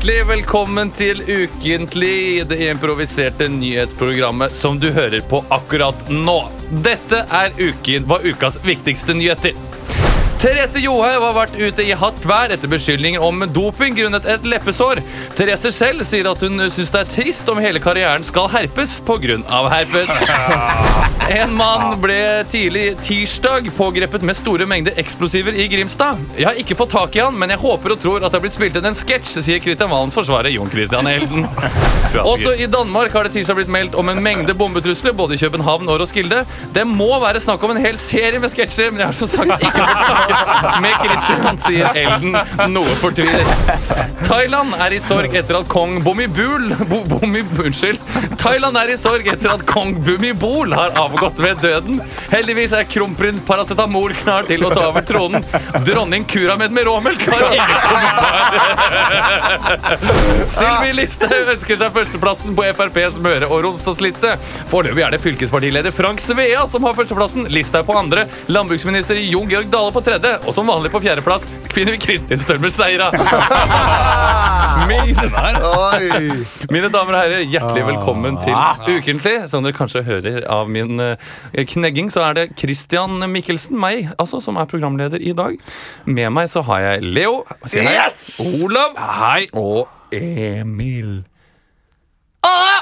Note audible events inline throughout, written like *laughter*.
Hjertelig velkommen til Ukentlig, det improviserte nyhetsprogrammet som du hører på akkurat nå. Dette er uken var ukas viktigste nyheter. Therese Johaug har vært ute i hardt vær etter beskyldninger om doping grunnet et leppesår. Therese selv sier at hun syns det er trist om hele karrieren skal herpes pga. herpes. *laughs* En mann ble tidlig tirsdag pågrepet med store mengder eksplosiver i Grimstad. Jeg har ikke fått tak i han, men jeg håper og tror at det har blitt spilt inn en sketsj, sier Kristian Valens forsvarer Jon Christian Elden. *laughs* Også i Danmark har det tirsdag blitt meldt om en mengde bombetrusler både i København og Roskilde. Det må være snakk om en hel serie med sketsjer, men jeg har som sagt ikke fått snakket *laughs* med Christian, sier *laughs* Elden, noe fortvilet. Thailand er i sorg etter at kong Bumibul Bo, Bumi, Unnskyld. Thailand er i sorg etter at kong Bumibol har avgått ved døden. Heldigvis er kronprins Paracetamol klar til å ta over tronen. Dronning Kuramed med råmelk har ingen kommentar. *laughs* Sylvi Listhaug ønsker seg førsteplassen på FrPs Møre og Romsdalsliste. Foreløpig er det fylkespartileder Frank Svea som har førsteplassen. Listhaug på andre. Landbruksminister Jon Georg Dale på tredje. Og som vanlig på fjerdeplass finner vi Kristin Størmer Steira. *laughs* Mine, mine damer og herrer, hjertelig velkommen til Ukentlig. Som dere kanskje hører av min eh, knegging, så er det Christian Mikkelsen, meg, altså, som er programleder i dag. Med meg så har jeg Leo. Yes! Olav. Hei. Og Emil.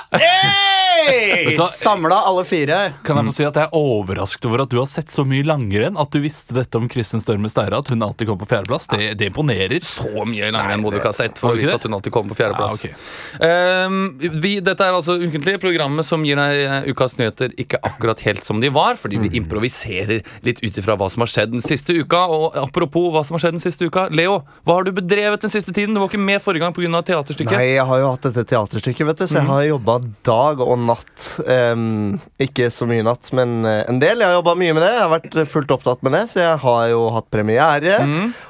*laughs* Hva? Samla alle fire. Kan jeg få si at jeg er overrasket over at du har sett så mye langrenn at du visste dette om Kristin Størme Steira, at hun alltid kom på fjerdeplass. Det, det imponerer. Så mye langrenn må du ikke ha sett for å vite at hun alltid kom på fjerdeplass. Ja, okay. um, vi, dette er altså Ukentlig, programmet som gir deg eh, ukas nyheter ikke akkurat helt som de var, fordi vi improviserer litt ut ifra hva som har skjedd den siste uka. Og apropos hva som har skjedd den siste uka, Leo, hva har du bedrevet den siste tiden? Du var ikke med forrige gang pga. teaterstykket. Nei, jeg har jo hatt dette teaterstykket, vet du, så jeg har jobba dag og natt. Um, ikke så mye natt, men eh, en del. Jeg har jobba mye med det. Jeg har vært fullt opptatt med det, så jeg har jo hatt premiere.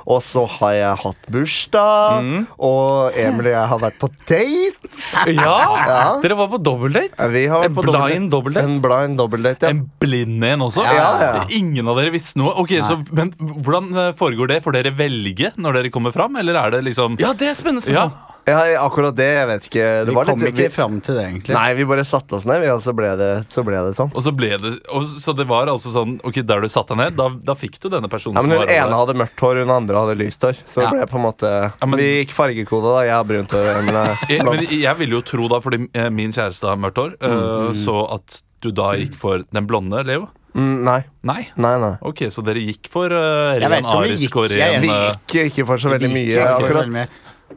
Og så har jeg hatt bursdag, og Emil og jeg har vært på date. Ja, Ja. Dere var på dobbeldate. En på blind dobbeltdate? En blind dobbeldate, ja. En blind en også? Ja, ja. Ingen av dere visste noe? Ok, så, men Hvordan eh, foregår det? Får dere velge når dere kommer fram, eller er det liksom Ja, det er spennende Ja. spørsmål. Ja. Akkurat det, jeg vet ikke. Det Vi var kom litt- ikke vi- fram til det, egentlig. Nei, vi bare satte oss ned, vi, og så ble det, så ble det sånn. Og så ble det og, Så det var altså sånn Ok, der du satte deg ned, da, da fikk du denne personen Ja, men Hun ene hadde mørkt hår, hun andre hadde lyst hår. Så Ja. det ble på en måte men- Vi gikk fargekode, da. Jeg har brunt hår. Emil er *laughs* jeg, men jeg ville jo tro da, fordi eh, min kjæreste har mørkt hår, eh, så at du da gikk for den blonde, Leo? Mm, nei. Nei? Nei, nei. Ok, så dere gikk for uh, Jeg vet ren ikke om vi arisk og jeg- ren Vi eh, gikk ikke for så veldig mye, akkurat.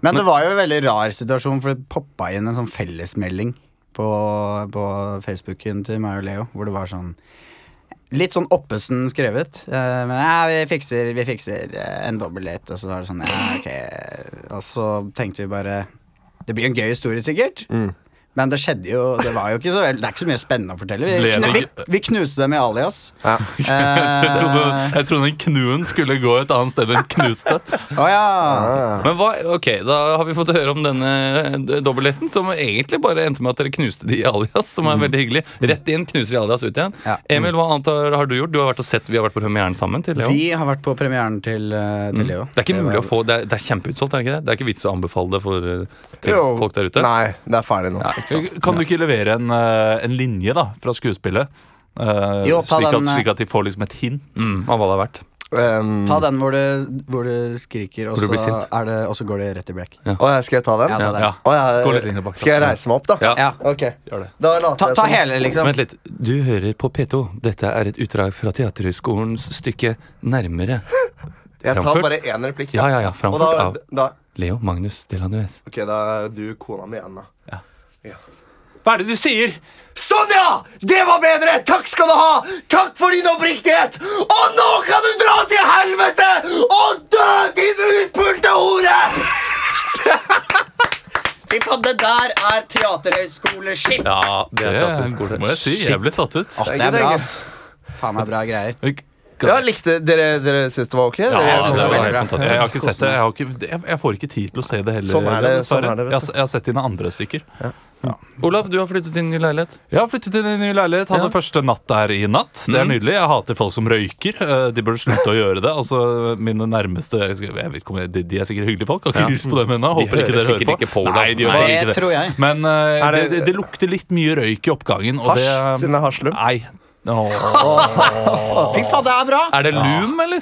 Men det var jo en veldig rar situasjon, for det poppa inn en sånn fellesmelding på, på Facebooken til meg og Leo, hvor det var sånn Litt sånn oppesen skrevet. eh, men ja, vi fikser, vi fikser eh, en dobbeltdate. Og så var det sånn, ja, ok. Og så tenkte vi bare Det blir en gøy historie, sikkert. Men det skjedde jo Det var jo ikke så Det er ikke så mye spennende å fortelle. Vi, knu, vi, vi knuste dem i alias. Ja. *laughs* jeg, trodde, Eh, jeg trodde den knuen skulle gå et annet sted enn knuste. Oh, ja. Men hva, ok, Da har vi fått høre om denne dobbeltheten, som egentlig bare endte med at dere knuste de i alias. Som er veldig hyggelig Rett inn, knuser i alias, ut igjen. Ja. Emil, hva annet har, har du gjort? Du har vært og sett, Vi har vært på premieren sammen. til Leo Vi har vært på premieren til, eh, til Leo. Det er ikke mulig å få Det er, det er kjempeutsolgt, er det ikke det? Det er ikke vits å anbefale det for, eh, til Jo. folk der ute? Nei, det er ferdig nå. Kan du ikke levere en, eh, en linje da fra skuespillet? Uh, Jo, ta slik, at, den, eh, slik at de får liksom et hint. Mm, av hva det er verdt. Um, Ta den hvor du, hvor du skriker, og Hvor så, er det, og så går det rett i blekk. Ja, skal jeg ta den? Ja, ta den. Ja. Oh, ja, litt bak. Skal jeg reise meg opp, da? Ja. Ja. Ok, Gjør det. da later Ta, ta hele, liksom. Vent litt. Du hører på P2. Dette er et utdrag fra Teaterhøgskolens stykke 'Nærmere'. *laughs* Jeg tar bare én replikk. Ja, ja, ja, framført da, av da, Leo Magnus Delanuez. ok, da er du kona mi igjen, da. Hva er det du sier? Sånn, ja! Det var bedre! Takk skal du ha! Takk for din oppriktighet! Og nå kan du dra til helvete og dø, din utpulte hore! *laughs* Fy faen, det der er teaterhøyskole-shit! Ja, det er teaterhøyskole. må jeg si. Jeg ble satt ut. Det er bra, ass. Faen meg bra greier. Ja, likte Dere, dere syns det var ok? Ja, Dere- jeg synes det var veldig bra. jeg, har ikke sett det. Jeg, har ikke, jeg, får ikke tid til å se det heller. Sånn er det, sånn er det, vet jeg, har- jeg har sett dine andre stykker. Olav, du har flyttet inn i ny leilighet. Jeg har flyttet inn i en ny leilighet. Hadde Ja. første natt der i natt. Det er Mm. nydelig. Jeg hater folk som røyker. Eh, De burde slutte å gjøre det. Altså, Mine nærmeste jeg vet ikke om jeg, de, de er sikkert hyggelige folk. Har ikke Ja. lyst på dem ennå. De ikke dere hører sikkert på. ikke på. Nei, de gjør Nei, ikke det. tror jeg. Men eh, Er det, det- det, lukter litt mye røyk i oppgangen. Og Hasj, det, siden det er hasjlum? Nei. Oh. Fy faen, det er bra! Er det lum, eller?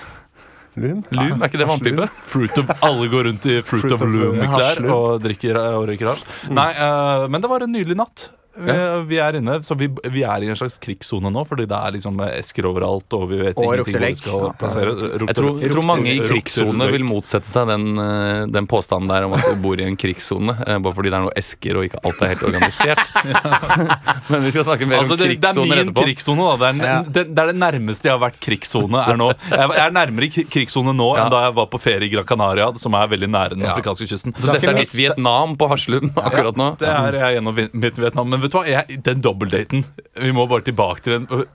Lum. Loom, Er ikke det vannpipe? Fruit of, alle går rundt i Fruit, Fruit of of Loom, Loom-klær og drikker og røyker hasj. Nei, uh, men det var en nydelig natt. Vi, vi er inne, så vi, vi er i en slags krigssone nå, fordi det er liksom esker overalt. Og vi vet Og ingenting hvor vi skal plassere Jeg tror, jeg tror mange i krigssone vil motsette seg den, eh, den påstanden der om at du bor i en krigssone. eh, Bare fordi det er noe esker og ikke alt er helt organisert. *laughs* *laughs* Men vi skal snakke mer Altså, om det, det er min etterpå. krigssone. da. Det er, Ja. det, det er det nærmeste jeg har vært krigssone. Jeg jeg er nærmere i krigssone nå Ja. enn da jeg var på ferie i Gran Canaria, som er veldig nære den Ja. afrikanske kysten. Så dette er mitt Vietnam på Haslum akkurat nå. Det er jeg gjennom vi- mitt Vietnam. Men vet du hva? Jeg, den dobbeltdaten Vi må bare tilbake til den.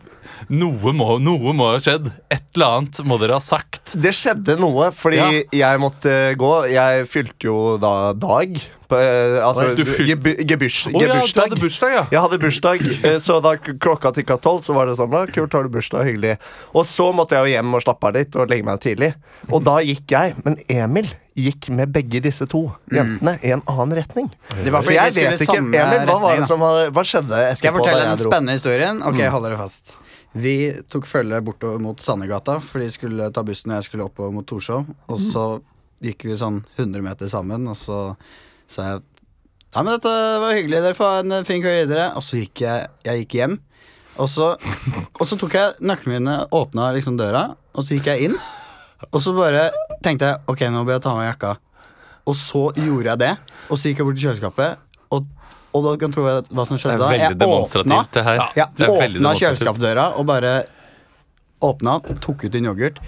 Noe må, noe må ha skjedd. Et eller annet må dere ha sagt. Det skjedde noe, fordi jeg måtte gå. Jeg fylte jo da dag. Eh, altså Du fylte- ge, gebursdag. Å ja, du hadde bursdag, ja. Jeg hadde bursdag, eh, så da klokka tikka tolv, så var det sånn da, Kult, har du bursdag? Hyggelig. Og så måtte jeg jo hjem og slappe av litt og legge meg tidlig. Og da gikk jeg. Men Emil gikk med begge disse to jentene i en annen retning. Det var Så jeg vet ikke, Emil, hva var det som Hva skjedde Skal jeg fortelle den spennende historien? Ok, hold dere fast. Vi tok følge bortover mot Sandegata, for de skulle ta bussen, og jeg skulle oppover mot Torshov. Og så gikk vi sånn 100 meter sammen, og så sa jeg Nei, men dette var hyggelig, dere får en fin kveld videre. Og så gikk jeg, jeg gikk hjem. Og så, og så tok jeg nøklene mine, åpna liksom døra, og så gikk jeg inn. Og så bare tenkte jeg ok, nå bør jeg ta av meg jakka. Og så gjorde jeg det. Og så gikk jeg bort til kjøleskapet, og, da kan du tro hva som skjedde da. Jeg åpna, jeg åpna kjøleskapsdøra og bare åpna, tok ut en yoghurt.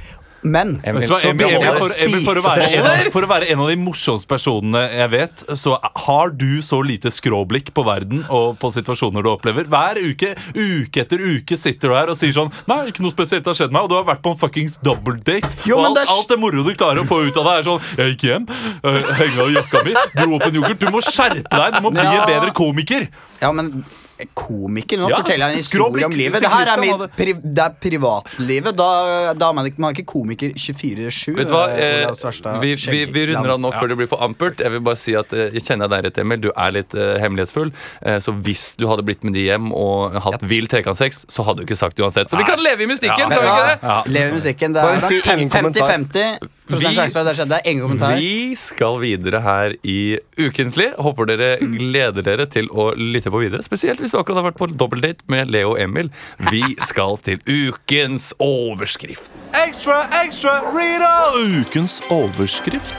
Men Emil, hva, Emil, Emil, for, Emil for, å være en av, for å være en av de morsomste personene jeg vet, så har du så lite skråblikk på verden og på situasjoner du opplever. Hver uke, uke etter uke sitter du her og sier sånn Nei, ikke noe spesielt har skjedd meg. Og du har vært på en fuckings double date. Jo, og alt, det alt det moro du klarer å få ut av deg, er sånn Jeg gikk hjem, uh, henga av jakka mi, dro opp en yoghurt. Du må skjerpe deg! Du må bli Ja. en bedre komiker. Ja, men komiker, nå Ja, forteller jeg en historie om livet. Det her er, min, pri, det er privatlivet. Da, da man man er ikke komiker 24-7. Vet du hva? eh, Eh, vi, vi, vi runder av nå før det blir for ampert. Jeg vil bare si at eh, Jeg kjenner deg rett, Emil. Du er litt eh, hemmelighetsfull. Eh, så hvis du hadde blitt med de hjem og hatt vill trekantsex, så hadde du ikke sagt det uansett. Så vi kan leve i mystikken! Ja. Ja. Lever musikken. Det er si ingen kommentar. 50-50 Vi-. Vi skal videre her i Ukentlig. Håper dere gleder dere til å lytte på videre. Spesielt hvis du akkurat har vært på dobbeltdate med Leo og Emil. Vi *laughs* skal til ukens overskrift. Ekstra, ekstra, Rita! Ukens overskrift.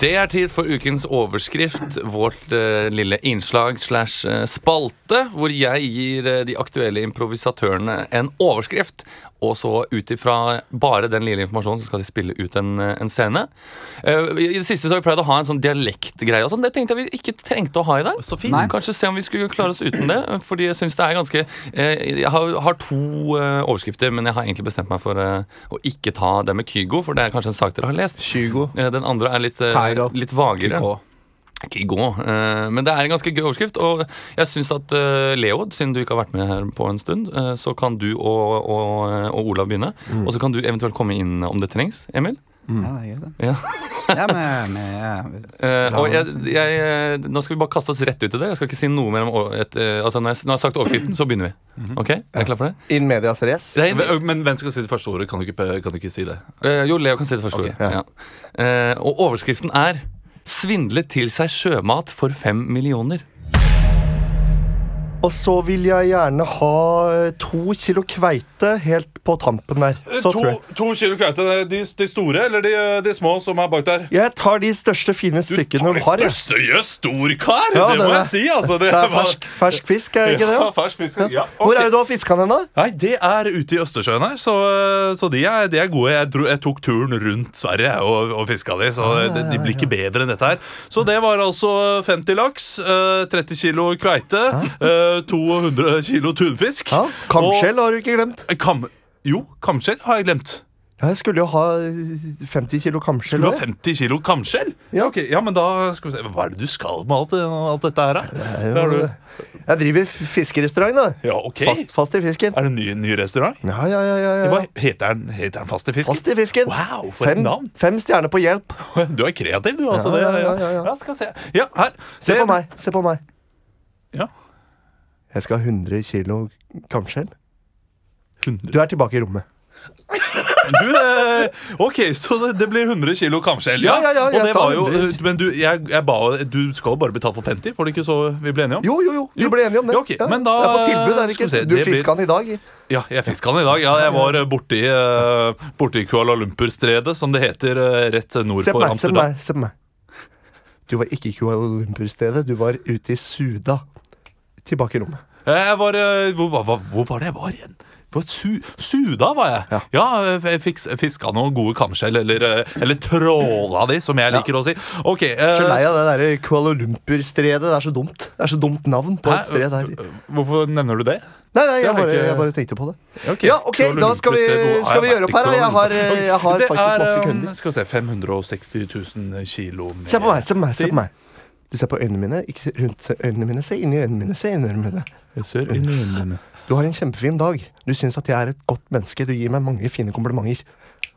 Det er tid for ukens overskrift, vårt uh, lille innslag slash eh, spalte, hvor jeg gir uh, de aktuelle improvisatørene en overskrift, og så ut ifra bare den lille informasjonen så skal de spille ut en, eh, en scene. Uh, I det siste så har vi pleid å ha en sånn dialektgreie og sånn. Det tenkte jeg vi ikke trengte å ha i dag. Så fint. Nei. Kanskje se om vi skulle klare oss uten det, fordi jeg synes det er ganske uh, Jeg har, har to uh, overskrifter, men jeg har egentlig bestemt meg for å ikke ta det med Kygo, for det er kanskje en sak dere har lest. Kygo. Den andre er litt, litt vagere. Kygo. Kygo. går, Men det er en ganske gøy overskrift. Og jeg syns at eh, Leo, siden du ikke har vært med her på en stund, eh, så kan du og, og, og Olav begynne. Og så kan du eventuelt komme inn om det trengs. Emil? Ja, det gjør det. Ja. *laughs* Ja, men, men, ja. *laughs* Eh, og jeg, jeg, eh, nå skal vi bare kaste oss rett ut i det. Jeg skal ikke si noe mer om et, eh, altså Når jeg, når jeg har sagt overskriften, så begynner vi. Ok? Er dere klar for det? In medias race. Men, men hvem skal si det første ordet? Kan du ikke, kan du ikke si det? Eh, jo, Leo kan si det første okay. ordet. Ja. Eh, og overskriften er 'Svindlet til seg sjømat for fem millioner'. Og så vil jeg gjerne ha eh, to kilo kveite helt på tampen der. Så tror jeg. to kilo kveite. De, de store eller de, de små som er bak der? Jeg tar de største, fine stykkene du har. jeg. Jøss, stor kar! Ja, det det må jeg si, altså. Det, Det er fersk, fersk fisk, er ikke det? Ja, fersk fisk. Ja, Okay. Hvor er det du har fiska den, da? Nei, Det er ute i Østersjøen her, så, så de, er, de er gode. Jeg, dro, jeg tok turen rundt Sverige og, og fiska de, så de, de blir ikke bedre enn dette her. Så det var altså 50 laks, eh, 30 kilo kveite, eh, 200 kilo tunfisk. Ja, Kamskjell har du ikke glemt. Kam, jo, kamskjell har jeg glemt. Ja, jeg skulle jo ha 50 kilo kamskjell. Skulle du ha 50 kilo kamskjell? Ja. Okay, ja, men da skal vi se Hva er det du skal med alt, alt dette her, da? Det er det? Jeg driver fiskerestaurant, da. Ja, ok Fast, fast i fisken. Er det en ny, ny restaurant? Ja, ja, ja, ja, Hva heter den, heter den Fast i fisken? Fast i fisken. Wow, for et navn. fem stjerner på hjelp. *laughs* Du er kreativ, du. altså Ja, det, ja, ja, ja. ja, skal se. Ja, her. Se på meg. Se på meg. Ja. Jeg skal ha 100 kilo kamskjell. 100. Du er tilbake i rommet. Du, eh, ok, så det- blir 100 kilo kamskjell. Ja, ja, ja, ja jeg sa jo, 100. men du, jeg, jeg ba, du skal jo bare betale for 50, var det ikke så vi ble enige om? Jo, jo, jo. Vi ble enige om det. Ja, ok, men da- det er på tilbud, er det ikke? se, Du det blir- fiska den i dag. Ja, jeg fiska den i dag. Ja, jeg var eh, borti, uh, borti Kuala Lumpur-stredet, som det heter, uh, rett nord Se på for meg. Se på Amsterdam. meg. Se på meg. Du var ikke i Kuala Lumpur-stedet. Du var ute i Suda. Tilbake i rommet. Jeg var, hvor, hvor, var- var- hvor var det jeg var igjen? På su, Suda var jeg. Ja. jeg fiks, fiska noen gode kamskjell, eller, eh, eller tråla de, som jeg liker å si. Ok, uh, Så lei av det der Kuala Lumpur-stredet. Det er så dumt. Det er så dumt navn på et sted der. Hvorfor nevner du det? Nei, nei, jeg bare, jeg bare tenkte på det. Okay. Ja, ok, da skal vi, skal vi gjøre opp her. da. Jeg har, jeg har faktisk masse er, kunder. Skal vi se, 560 000 kilo med Se på meg, se på meg. se på meg Du ser på øynene mine, ikke rundt øynene mine. Se inn i øynene mine. se inni øynene mine Jeg ser inn i øynene dine. Du har en kjempefin dag. Du syns at jeg er et godt menneske. Du gir meg mange fine komplimenter.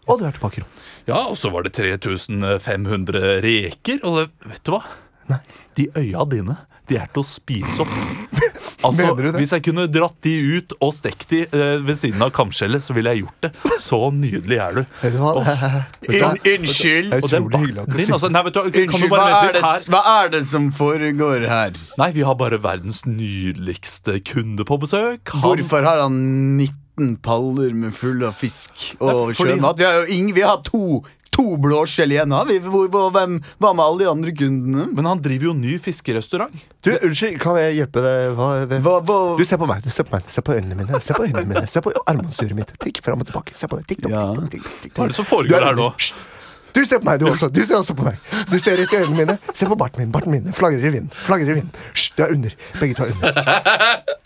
Og du er tilbake i rom. Ja, og så var det 3500 reker, og det, vet du hva? Nei. De øya dine, de er til å spise opp. *laughs* Altså? Hvis jeg kunne dratt de ut og stekt de eh, ved siden av kamskjellet, så ville jeg gjort det. Så nydelig er du. Vet du hva? Åh, *laughs* Vet du hva? Unnskyld. Er Og den utrolig hyggelig at barten din, altså, nei, vet du, Unnskyld, hva er, det, hva er det som foregår her? Nei, vi har bare verdens nydeligste kunde på besøk. Han- Hvorfor har han 19 paller med full av fisk og sjømat? Vi har jo ing, vi har to, to blåskjell igjen. Har vi? Hvor, hvor, hvem, var med alle de andre kundene? Men han driver jo ny fiskerestaurant. Du, Unnskyld, kan jeg hjelpe deg? Hva, det? Hva, hva? Du, Se på meg. du Se på meg Se på øynene mine. Se på øynene mine Se på armbåndsuret mitt. Tikk fram og tilbake. Se på det. Tikk, tikk, Ja. tikk, tikk. Hva er det som foregår er- her nå? Du ser på meg, du også. Du ser også på meg. Du ser rett i øynene mine. Se på barten min. Barten min flagrer i vinden. Flagrer i vinden. Hysj, du er under. Begge to er under. *laughs*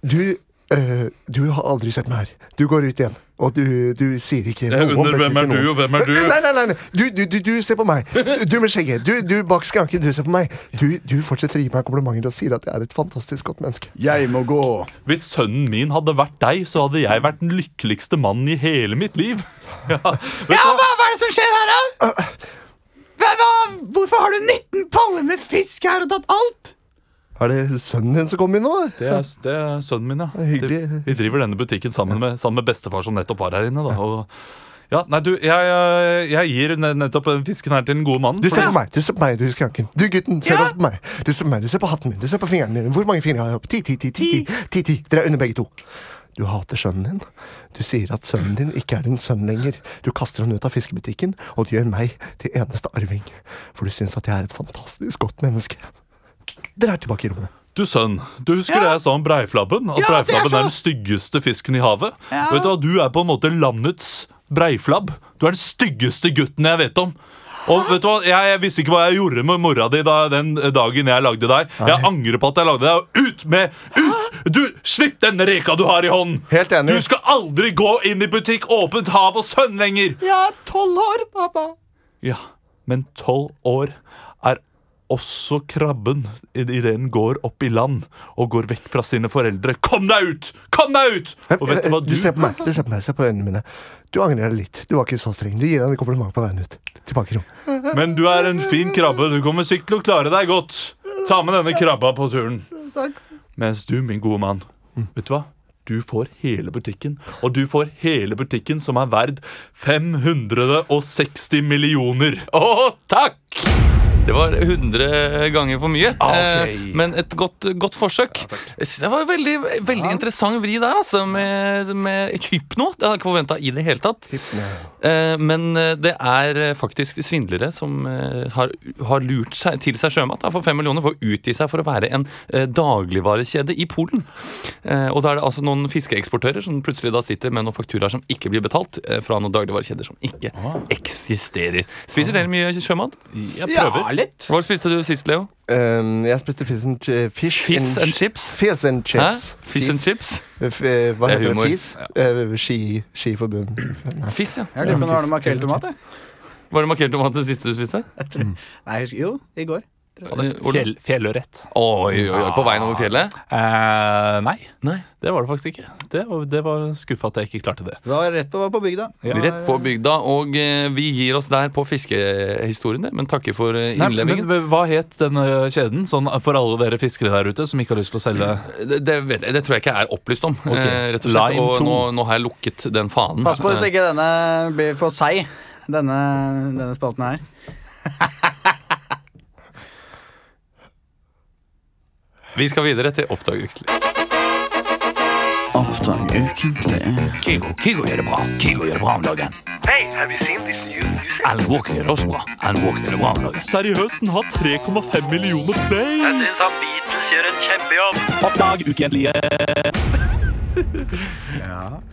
Du øh, Du har aldri sett meg her. Du går ut igjen, og du, du sier ikke noe om dette Hvem er du, og hvem er du? Nei, nei, nei, nei. Du, du, du, du ser på meg. Du med skjegget. Du, du bak skranken. Du ser på meg. Du, du fortsetter å gi meg komplimenter og sier at jeg er et fantastisk godt menneske. Jeg må gå. Hvis sønnen min hadde vært deg, så hadde jeg vært den lykkeligste mannen i hele mitt liv. *laughs* Ja, Ja, hva? hva, er det som skjer her, da? Hva, hva, hvorfor har du 19 paller med fisk her og tatt alt? Er det sønnen din som kom inn nå? Det er, det er sønnen min, ja. De- Vi driver denne butikken sammen med, sammen med bestefar som nettopp var her inne. Da. Og, ja, nei, du, jeg, jeg, gir nettopp den fisken her til den gode mannen. Du ser på meg, du ser på meg, du skranken. Du gutten, ser Ja. også på meg. Du ser på meg, du ser på hatten min, du ser på fingrene mine. Hvor mange fingre har jeg opp? Ti, ti, ti, ti, ti, ti, ti. Dere er under begge to. Du hater sønnen din. Du sier at sønnen din ikke er din sønn lenger. Du kaster han ut av fiskebutikken, og du gjør meg til eneste arving. For du syns at jeg er et fantastisk godt menneske. Dere er tilbake i rommet. Du sønn, du husker Ja. det jeg sa om breiflabben? At Ja, breiflabben er så- er den styggeste fisken i havet? Ja. Vet Du hva, du er på en måte landets breiflabb. Du er den styggeste gutten jeg vet om. Og vet du hva, jeg, jeg visste ikke hva jeg gjorde med mora di da, den dagen jeg lagde deg. Jeg angrer på at jeg lagde deg. Ut med Ut! Du, Slipp den reka du har i hånden! Helt enig. Du skal aldri gå inn i butikk åpent hav og sønn lenger! Jeg er tolv år, pappa. Ja, men tolv år også krabben idet den går opp i land og går vekk fra sine foreldre. Kom deg ut! Kom deg ut! Og vet du hva du ser på meg, du ser på meg, se på øynene mine. Du angrer deg litt. Du var ikke så streng. Du gir ham en kompliment på veien ut. Tilbake i rom. Men du er en fin krabbe. Du kommer sikkert til å klare deg godt. Ta med denne krabba på turen. Mens du, min gode mann, vet du hva? Du får hele butikken, og du får hele butikken som er verd 560 millioner. Å, takk! Det var 100 ganger for mye. Okay. Eh, men et godt, godt forsøk. Jeg synes det var en veldig, ja. interessant vri der, altså, med, med hypno. Det hadde jeg ikke forventa i det hele tatt. Eh, men eh, det er eh, faktisk svindlere som eh, har, har lurt seg, til seg sjømat da, for fem millioner for å utgi seg for å være en eh, dagligvarekjede i Polen. Eh, og da er det altså noen fiskeeksportører som plutselig da sitter med noen fakturaer som ikke blir betalt fra noen dagligvarekjeder som ikke eksisterer. Spiser dere mye sjømat? Jeg Ja, prøver. litt. Hva spiste du sist, Leo? Um, jeg spiste fish and, fish Fish and and chips? Fish and Hæ? chips. Fish and chips? F eh, hva er heter det? Fis? Fis? Uh, ski, skiforbund. *clears throat* Fisk, ja. Jeg lurer på om det var noe makrelltomat. Var det markert tomat det siste du spiste? *laughs* Nei, jeg husker, jo, i går. Fjell, fjellørret. Oi, oi, oi, på veien over fjellet? Eh, nei, Nei. det var det faktisk ikke. Det det var skuffa at jeg ikke klarte det. Det var rett på, på bygda. Ja. Rett på bygda, og eh, vi gir oss der på fiskehistoriene, men takker for innlevingen. Nei, innlevingen. men Hva het denne kjeden? Sånn For alle dere fiskere der ute som ikke har lyst til å selge Det, det, vet det tror jeg ikke jeg er opplyst om. okay. eh, rett og slett Og nå, nå har jeg lukket den fanen. Pass på hvis Eh, ikke denne blir for seig, denne, denne spalten her. *laughs* Vi skal videre til Oppdag ukentlig. Kygo, Kygo gjør det bra. Kygo gjør det bra om dagen. Hey, have you seen this new music? Alan Walker gjør det også bra. Alan Walker gjør det bra om dagen. Seriøst, den har 3,5 millioner play! syns han Beatles gjør en kjempejobb. Oppdag ukentlige.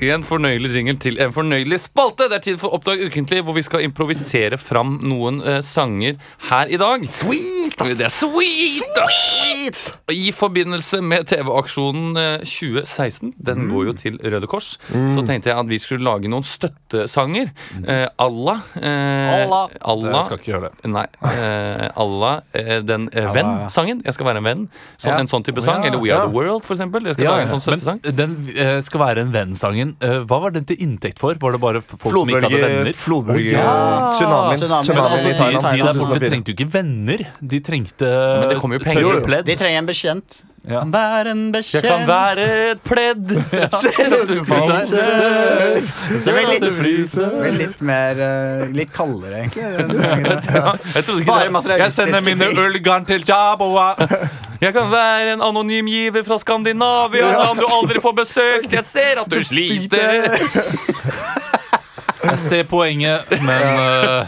En fornøyelig jingle til en fornøyelig spalte. Det er tid for Oppdag ukentlig, hvor vi skal improvisere fram noen uh, sanger her i dag. Sweet! ass. Det er sweet! Sweet! I forbindelse med TV-aksjonen uh, 2016, den går jo til Røde Kors, så tenkte jeg at vi skulle lage noen støttesanger. Uh, Allah. Eh, Allah. Allah. Jeg skal ikke gjøre det. Nei. Eh, Allah, eh, den eh, Venn-sangen. Jeg skal være en venn. Sånn, Ja. En sånn type sang. ja. Eller We Are Ja. The World, for eksempel. Jeg skal Ja, lage en sånn støttesang. Men den eh, skal være en venn-sangen. Eh, hva var den til inntekt for? Var det bare folk som ikke hadde venner? Flodbølge, oh, ja. Tsunamien. Tsunami. Tsunamien Altså, De, de der borte trengte jo ikke venner. De trengte Men det kom jo penger. tørre pledd. De trenger en bekjent. Ja. Vær en bekjent. Jeg kan være et pledd. *laughs* *laughs* Se at du fryser. Det blir litt, det blir litt mer eh, Litt kaldere, egentlig. Ja. *laughs* Jeg ikke Bare det. Jeg sender mine ullgarn til Jaboa. Jeg kan være en anonym giver fra Skandinavia. Land du aldri får besøkt. Jeg ser at du sliter. *laughs* Jeg ser poenget, men, uh,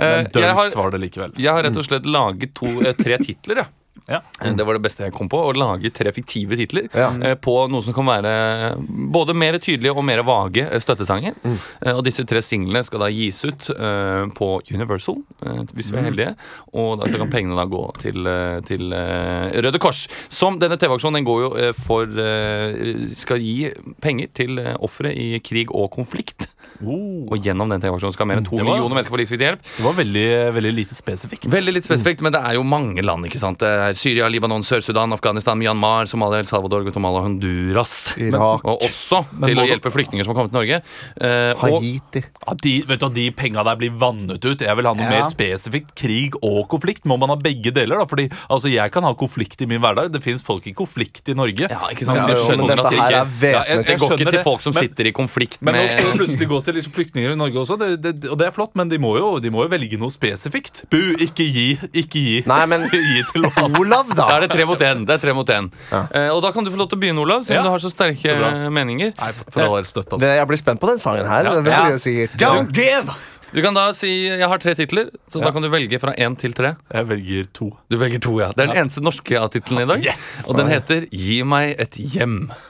Eh, men jeg, har, var det likevel. jeg har rett og slett laget to, eh, tre titler. Ja. Ja. Eh, Det var det beste jeg kom på. Å lage tre fiktive titler Ja. eh, på noe som kan være både mer tydelige og mer vage eh, støttesanger. Eh, Og disse tre singlene skal da gis ut eh, på Universal, eh, hvis vi er heldige. Og da så kan pengene da gå til, til eh, Røde Kors. Som denne TV-aksjonen den går jo eh, for eh, Skal gi penger til eh, ofre i krig og konflikt. Og gjennom den TV-aksjonen skal mer enn to var- millioner mennesker få livsviktig hjelp. Det var veldig, veldig lite spesifikt. Veldig litt spesifikt, men det er jo mange land. ikke sant? Det er Syria, Libanon, Sør-Sudan, Afghanistan, Myanmar, Somalia, El Salvador, Guatemala, Honduras. Irak. Og også Men til å hjelpe flyktninger som har kommet til Norge. Eh, Haiti. Og, de, vet du, de penga der blir vannet ut. Jeg vil ha noe Ja. mer spesifikt. Krig og konflikt. Må man ha begge deler? da? Fordi altså, Jeg kan ha konflikt i min hverdag. Det fins folk i konflikt i Norge. ja, ikke sant? Ja, jo, skjønner men dette her er væpnet. Ja, jeg, jeg går ikke til folk som men- sitter i konflikt Men nå med skal det plutselig gå til liksom flyktninger i Norge også, det, det, og det er flott, men de må, jo, de må jo velge noe spesifikt. Bu, ikke gi, ikke gi. Nei, men *laughs* gi til. Olav, da. Da er det tre mot én. Det er tre mot én. Eh, og da kan du få lov til å begynne, Olav, siden Ja. du har så sterke Så meninger. Nei, for all støtt, altså. Det, jeg blir spent på den sangen her. Ja. Ja. Don't give! Du kan da si Jeg har tre titler, så da kan du velge fra én til tre. Jeg velger to. Du velger to, ja. Det er den eneste norske av titlene i dag. Yes! Og den heter Gi meg et hjem. *laughs*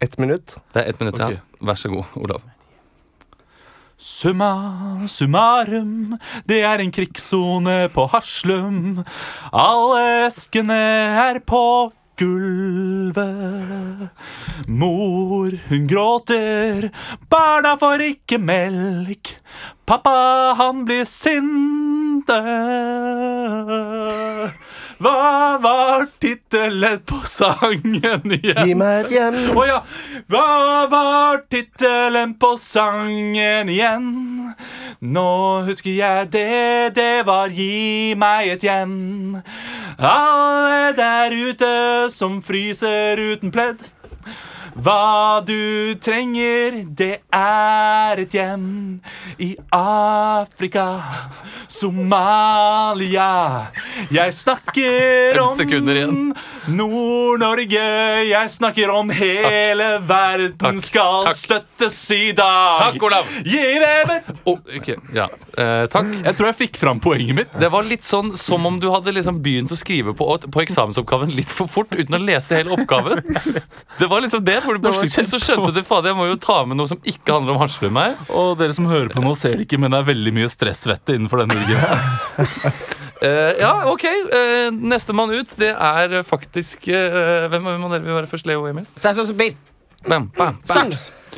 Ett minutt. Det er ett minutt, ja. Vær så god, Olav. Summa summarum, det er en krigssone på Haslum. Alle eskene er på gulvet. Mor, hun gråter, barna får ikke melk. Pappa, han blir sinte. Hva var tittelen på sangen igjen? Gi meg et hjem. Å ja! Hva var tittelen på sangen igjen? Nå husker jeg det, det var Gi meg et hjem. Alle der ute som fryser uten pledd. Hva du trenger, det er et hjem i Afrika. Somalia. Jeg snakker om. Nord-Norge. Jeg snakker om hele verden Takk. skal Takk. støttes i dag. Takk, Olav. Gi dem et Oh, okay. ja. eh, takk. Jeg tror jeg fikk fram poenget mitt. Det var litt sånn som om du hadde liksom begynt å skrive på, på eksamensoppgaven litt for fort uten å lese hele oppgaven. *laughs* Det var liksom det, for På slutten så skjønte du fader, jeg må jo ta med noe som ikke handler om Hasslum her. Og dere som hører på nå, ser det ikke, men det er veldig mye stressvette innenfor denne urgensen. uh, *laughs* ja, ok. Uh, Nestemann ut, det er faktisk uh, Hvem av dere vil være først? Leo og Emil? Saks og papir. Bam, bam, bam.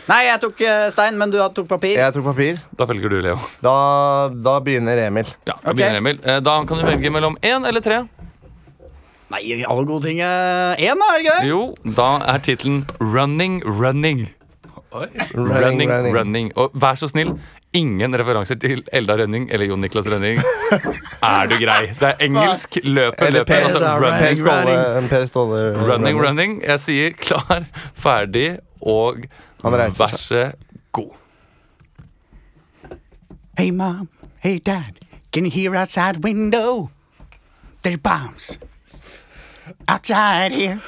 Nei, jeg tok eh, stein, men du tok papir. Jeg tok papir. Da velger du, Leo. Da, da begynner Emil. Ja, da okay. begynner Emil. Eh, da kan du velge mellom én eller tre. Nei, alle gode ting er én, er det ikke det? Jo, da er tittelen Running, Running. Running, running, running. Og vær så snill, ingen referanser til Elda Rønning eller Jon Niklas Rønning. Er du grei? Det er engelsk. Løpet, løpet. Altså, running, running, running, running. Jeg sier klar, ferdig og vær så god. Hey mom, hey dad, can you hear outside window? There's bombs outside here.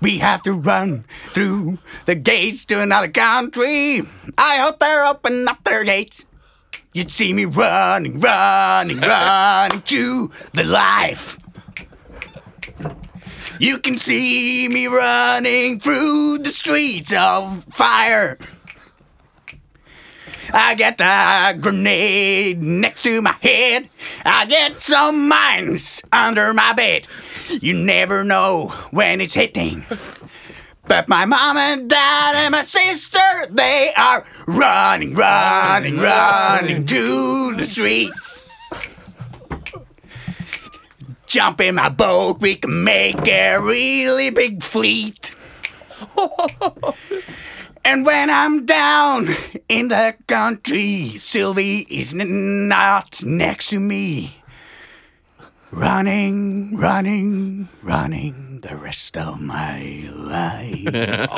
We have to run through the gates to another country. I hope they're open up their gates. You'd see me running, running, *laughs* running to the life. You can see me running through the streets of fire. I get a grenade next to my head. I get some mines under my bed. You never know when it's hitting. But my mom and dad and my sister, they are running, running, running to the streets. Jump in my boat, we can make a really big fleet. And when I'm down in the country, Sylvie is n- not next to me. Running, running, running the rest of my life.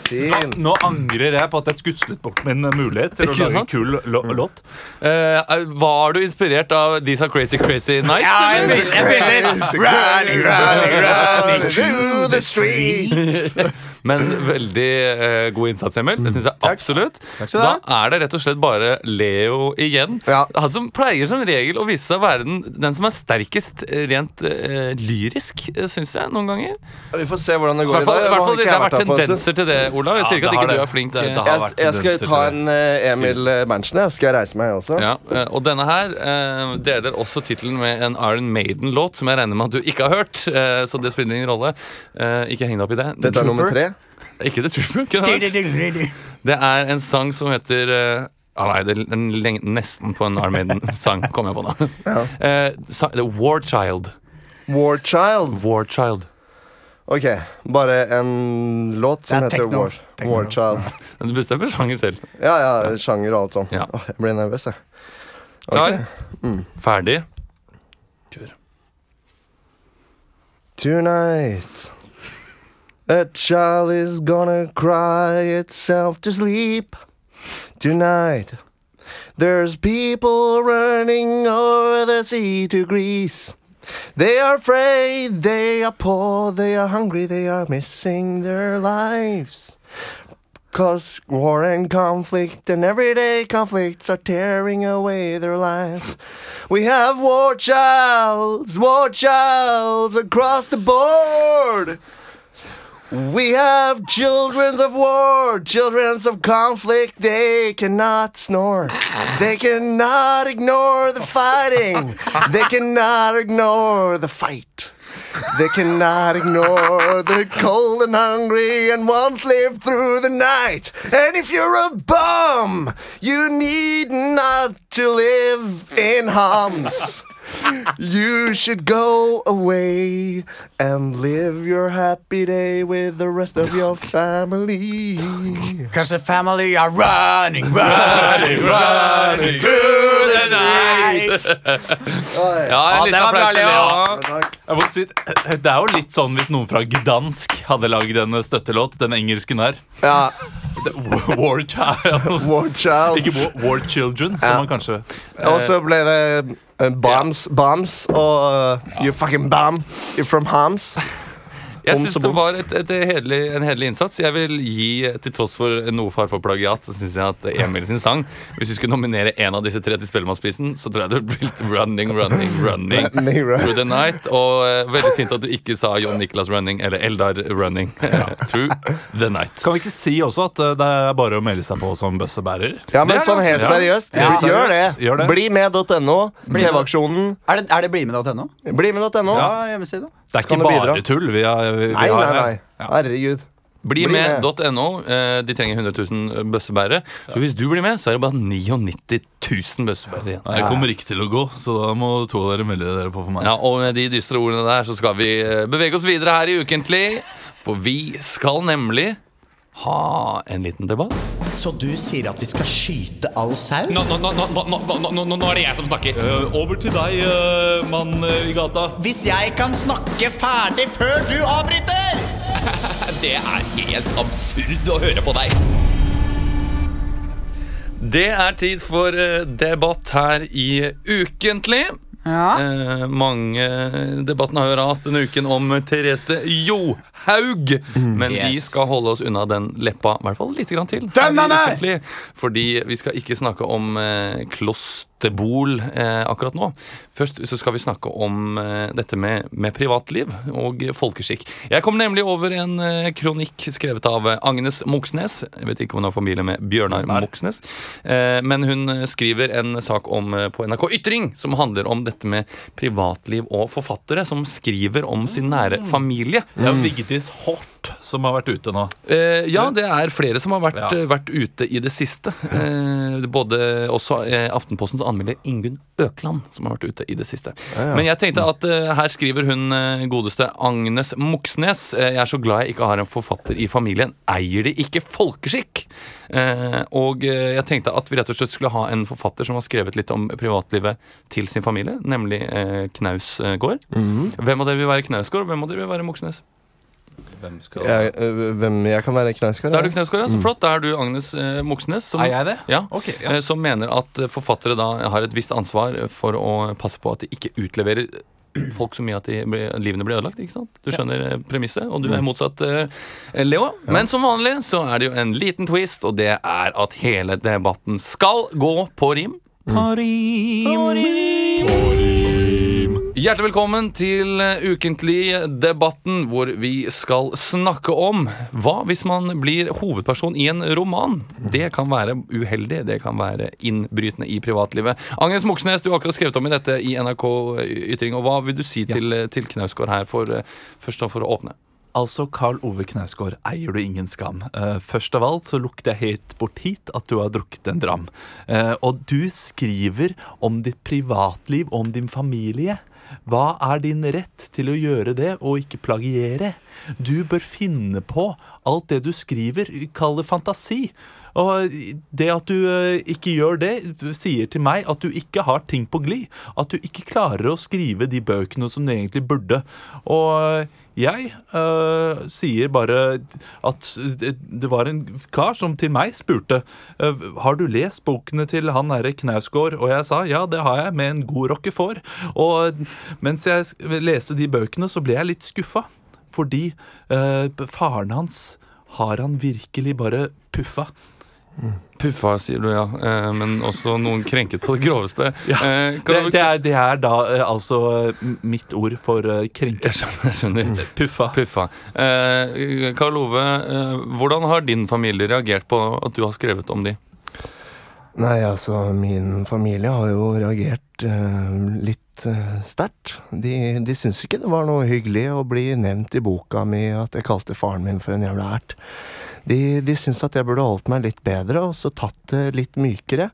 *laughs* Fin. Nå angrer jeg på at jeg skuslet bort min mulighet til å Ikke lage en kul lo låt. Eh, var du inspirert av These Are Crazy Crazy Nights? Ja, jeg begynner. Running, running, running to the streets. *laughs* Men veldig eh, god innsats, Emil. Det synes jeg absolutt. Da er det rett og slett bare Leo igjen. Ja. Han som pleier som regel å vise seg å være den, den som er sterkest eh, rent eh, lyrisk, uh, syns jeg, noen ganger. Vi får se hvordan det går Hvertfall, i dag. Hvertfall, det har vært tendenser til det, Olav. Jeg sier ikke at ikke du er flink. Det- det eh, Jeg, jeg skal ta en eh, Emil eh, Berntsen. Jeg skal reise meg også. Ja, eh, og denne her eh, deler også tittelen med en Iron Maiden-låt som jeg regner med at du ikke har hørt. eh, så det spiller ingen rolle. Eh, ikke heng deg opp i det. Dette er nummer tre. Ikke The Trooper. kunne det vært. Det er en sang som heter uh, ah, Nei, det er en leng- nesten på en Iron Maiden-sang, kom jeg på nå. Ja. Uh, War Child. War Child. War Child. Ok, bare en låt som er heter techno. War, Techno. War Child. *laughs* Du bestemmer sjanger selv. Ja, ja, sjanger og alt sånt. Ja. Åh, jeg blir nervøs, jeg. Klar? mm. Ferdig? Kjør. Tonight, a child is gonna cry itself to sleep. Tonight, there's people running over the sea to Greece. They are afraid, they are poor, they are hungry, they are missing their lives. Cause war and conflict and everyday conflicts are tearing away their lives. We have war childs, war childs across the board. We have children of war, children of conflict. They cannot snore. They cannot ignore the fighting. They cannot ignore the fight. They cannot ignore they're cold and hungry and won't live through the night. And if you're a bum, you need not to live in hums. You should go away and live your happy day with the rest of your family. Cause the family are running, running, running through the night. Ja, en det liten var bra, applaus til Leo. Leo. Jeg må si, det er jo litt sånn hvis noen fra Gdansk hadde lagd en støttelåt, den engelsken her. Ja, War Child. War Child. Ikke War, war Children, som Ja. man kanskje Og så ble det Bombs, bombs or eh, You fucking bomb. You're from Hams. *laughs* Jeg syns det var et, et hederlig, en hederlig innsats. Jeg vil gi, til tross for noe far for plagiat, så syns jeg at Emil sin sang Hvis vi skulle nominere en av disse tre til Spellemannsprisen, så tror jeg det ville blitt Running, Running, Running. *laughs* Through the Night. Og uh, veldig fint at du ikke sa John Nicholas Running eller Eldar Running *laughs* Through the Night. Kan vi ikke si også at uh, det er bare å melde seg på som bøssebærer? Ja, men sånn det. helt Ja. seriøst. Ja. Gjør det. Gjør det. Bli med.no. med. TV-aksjonen. Er det, er det blimed.no? Bli med.no. Ja, hjemmeside. Det er ikke bare bidra? tull. Vi har, vi, Nei, har, nei, nei. Ja. Herregud. Bli Bli med. med.no. eh, De trenger 100 000 bøssebærere. Så hvis du blir med, så er det bare 99 000 bøssebærere igjen. Jeg kommer ikke til å gå, så da må to av dere melde dere på for meg. Ja, og med de dystre ordene der så skal vi eh, bevege oss videre her i Ukentlig. For vi skal nemlig ha en liten debatt. Så du sier at vi skal skyte all sau? Nå, nå, nå, nå, nå, nå, nå, nå er det jeg som snakker. Eh, over til deg, eh, mann eh, i gata. Hvis jeg kan snakke ferdig før du avbryter! *laughs* det er helt absurd å høre på deg. Det er tid for debatt her i Ukentlig. Ja. Eh, mange Debatten har jo rast denne uken om Therese Johaug. Men vi skal holde oss unna den leppa i hvert fall litt grann til. Fordi vi skal ikke snakke om eh, klosterbol eh, akkurat nå. Først så skal vi snakke om eh, dette med, med privatliv og folkeskikk. Jeg kom nemlig over en eh, kronikk skrevet av Agnes Moxnes. Jeg vet ikke om hun har familie med Bjørnar Moxnes. Eh, men hun skriver en sak om, eh, på NRK Ytring som handler om dette med privatliv og forfattere som skriver om sin nære familie. Det er Vigdis Som har vært ute nå. Eh, ja, det er flere som har vært, Ja. eh, vært ute i det siste. Eh, både også eh, Aftenpostens anmelder Ingunn Økland som har vært ute i det siste. Men jeg tenkte at eh, her skriver hun eh, godeste Agnes Moxnes Jeg er så glad jeg ikke har en forfatter i familien. Eier de ikke folkeskikk? Eh, og jeg tenkte at vi rett og slett skulle ha en forfatter som har skrevet litt om privatlivet til sin familie, nemlig eh, Knausgård. Hvem av dere vil være Knausgård, og hvem av dere vil være Moxnes? Hvem skal Jeg, øh, hvem jeg kan være knauskår? Da er du knauskår, ja. Så flott. Da er du Agnes eh, Moxnes. Som, Er jeg det? Ja. okay, ja. eh, Som mener at eh, forfattere da har et visst ansvar for å passe på at de ikke utleverer folk så mye at de livene blir ødelagt. ikke sant? Du skjønner ja. premisset, og du er motsatt eh, Leo. Men som vanlig så er det jo en liten twist, og det er at hele debatten skal gå på rim på rim. På rim. Hjertelig velkommen til eh, Ukentlig-debatten, hvor vi skal snakke om hva hvis man blir hovedperson i en roman. Det kan være uheldig, det kan være innbrytende i privatlivet. Agnes Moxnes, du har akkurat skrevet om i dette i NRK Ytring. og Hva vil du si til, til Knausgård her, for, eh, først for å åpne? Altså, Karl Ove Knausgård, eier du ingen skam. Uh, først av alt så lukter jeg helt bort hit at du har drukket en dram. Uh, og du skriver om ditt privatliv, om din familie. Hva er din rett til å gjøre det og ikke plagiere? Du bør finne på alt det du skriver, kall det fantasi. Og det at du eh, ikke gjør det, sier til meg at du ikke har ting på glid. At du ikke klarer å skrive de bøkene som du egentlig burde. Og jeg eh, sier bare at det var en kar som til meg spurte eh, Har du lest bokene til han herre Knausgård. Og jeg sa ja, det har jeg, med en god rockefår. Og mens jeg leste de bøkene, så ble jeg litt skuffa. Fordi eh, faren hans har han virkelig bare puffa. Puffa, sier du, ja. Eh, men også noen krenket på det groveste. *laughs* Eh, kan Det, det, er, det er da eh, altså mitt ord for krenket. Jeg skjønner. Jeg skjønner. Puffa. Puffa. Eh, Karl Ove, eh, hvordan har din familie reagert på at du har skrevet om de? Nei, altså, min familie har jo reagert eh, litt uh, sterkt. De, de syns ikke det var noe hyggelig å bli nevnt i boka mi at jeg kalte faren min for en jævla ert. De, de syns at jeg burde holdt meg litt bedre og så tatt det litt mykere.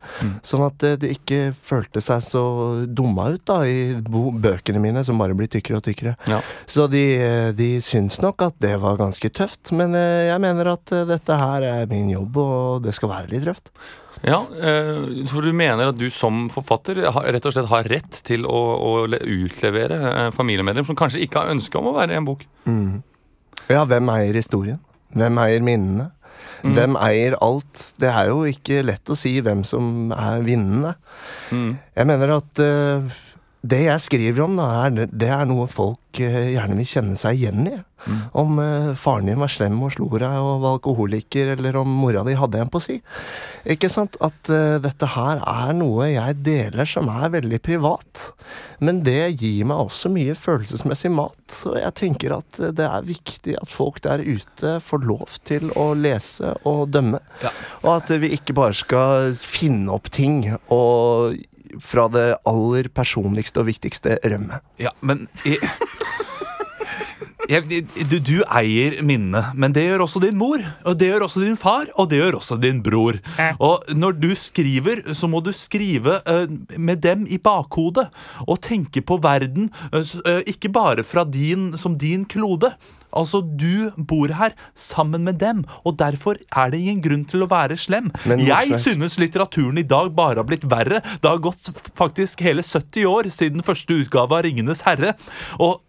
Sånn at det ikke følte seg så dumma ut da i bøkene mine, som bare blir tykkere og tykkere. Ja. Så de, eh, de syns nok at det var ganske tøft, men eh, jeg mener at eh, dette her er min jobb, og det skal være litt røft. Ja, eh, For du mener at du som forfatter rett og slett har rett til å, å utlevere familiemedlem som kanskje ikke har ønske om å være i en bok? Ja, hvem eier historien? Hvem eier minnene? Hvem eier alt? Det er jo ikke lett å si hvem som er vinnende. Jeg mener at eh, det jeg skriver om, da, er, det er noe folk eh, gjerne vil kjenne seg igjen i. Om eh, faren din var slem og slo deg og var alkoholiker, eller om mora di hadde en på si. Ikke sant? At uh, dette her er noe jeg deler som er veldig privat. Men det gir meg også mye følelsesmessig mat. Og jeg tenker at det er viktig at folk der ute får lov til å lese og dømme. Og at vi ikke bare skal finne opp ting og fra det aller personligste og viktigste rømme. Ja, men jeg, jeg, du, du eier minnet, men det gjør også din mor. Og det gjør også din far, og det gjør også din bror. Og når du skriver, så må du skrive uh, med dem i bakhodet. Og tenke på verden uh, ikke bare fra din, som din klode. Altså, Du bor her sammen med dem, og derfor er det ingen grunn til å være slem. Men jeg synes litteraturen i dag bare har blitt verre. Det har gått faktisk hele 70 år siden første utgave av Ringenes herre. Og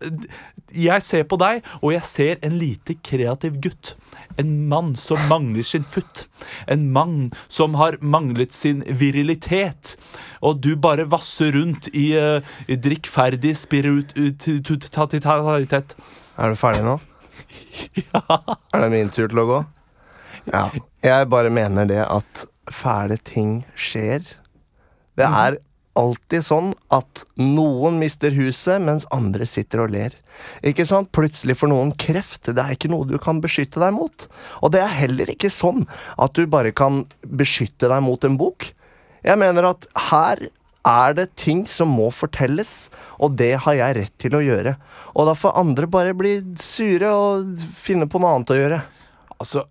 jeg ser på deg, og jeg ser en lite kreativ gutt. En mann som mangler sin futt. En mann som har manglet sin virilitet. Og du bare vasser rundt i, uh, i drikkferdig spiritualitet. Er du ferdig nå? *laughs* Er det min tur til å gå? Ja. Jeg bare mener det at fæle ting skjer. Det er alltid sånn at noen mister huset, mens andre sitter og ler. Ikke sant? Plutselig får noen kreft. Det er ikke noe du kan beskytte deg mot. Og det er heller ikke sånn at du bare kan beskytte deg mot en bok. Jeg mener at her er det ting som må fortelles, og det har jeg rett til å gjøre. Og da får andre bare bli sure og finne på noe annet å gjøre. Altså,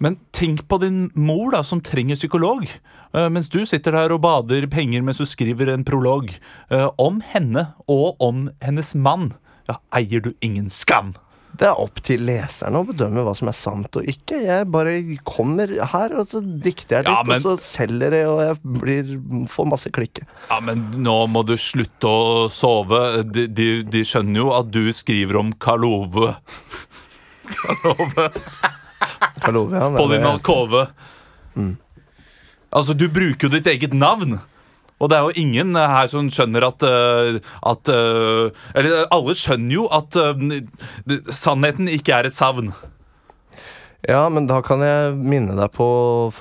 men tenk på din mor da, som trenger psykolog. Uh, mens du sitter der og bader penger mens du skriver en prolog. uh, om henne og om hennes mann. Ja, eier du ingen skam? Det er opp til leserne å bedømme hva som er sant og ikke. Jeg bare kommer her, og så dikter jeg litt, Ja, men- og så selger jeg, og jeg blir, får masse klikke. Ja, men nå må du slutte å sove. De, de, de skjønner jo at du skriver om Karl Ove Karl Ove Jeg lover, ja, på din alkove. Mm. Altså, du bruker jo ditt eget navn. Og det er jo ingen eh, her som skjønner at, eh, at eh, Eller alle skjønner jo at sannheten ikke er et savn. Ja, men da kan jeg minne deg på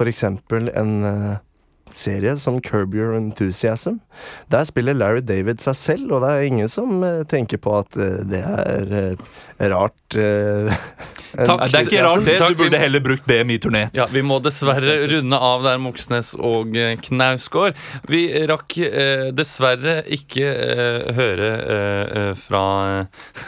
eksempel en serie som Curb Your Enthusiasm. Der spiller Larry David seg selv, og det er ingen som tenker på at det er rart. eh, Takk. Det er ikke rart, det. Du burde heller brukt BMI-turné. Ja, Vi må dessverre runde av der, Moxnes og eh, Knausgård. Vi rakk eh, dessverre ikke eh, høre eh, eh, fra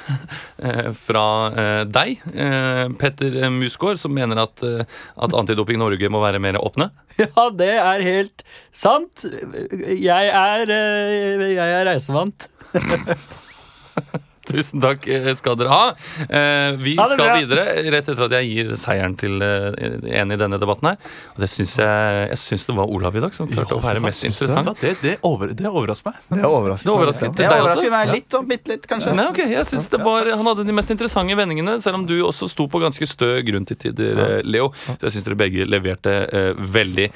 *laughs* eh, Fra eh, deg, eh, Petter Musgaard, som mener at, eh, at Antidoping Norge må være mer åpne. *laughs* Ja, det er helt sant. Jeg er, eh, jeg er reisevant. *laughs* *laughs* Tusen takk eh, skal dere ha. Eh, vi Ha skal bra. videre rett etter at jeg gir seieren til eh, en i denne debatten her. Og det syns jeg Jeg syns det var Olav i dag som klarte å være mest interessant. Det, det, over, det overrasker meg. Det er overrasker, Det overrasker meg litt, og bitte litt, kanskje. Nei, okay, jeg synes det var, Han hadde de mest interessante vendingene, selv om du også sto på ganske stø grunn til tider, Leo. Så jeg syns dere begge leverte eh, veldig,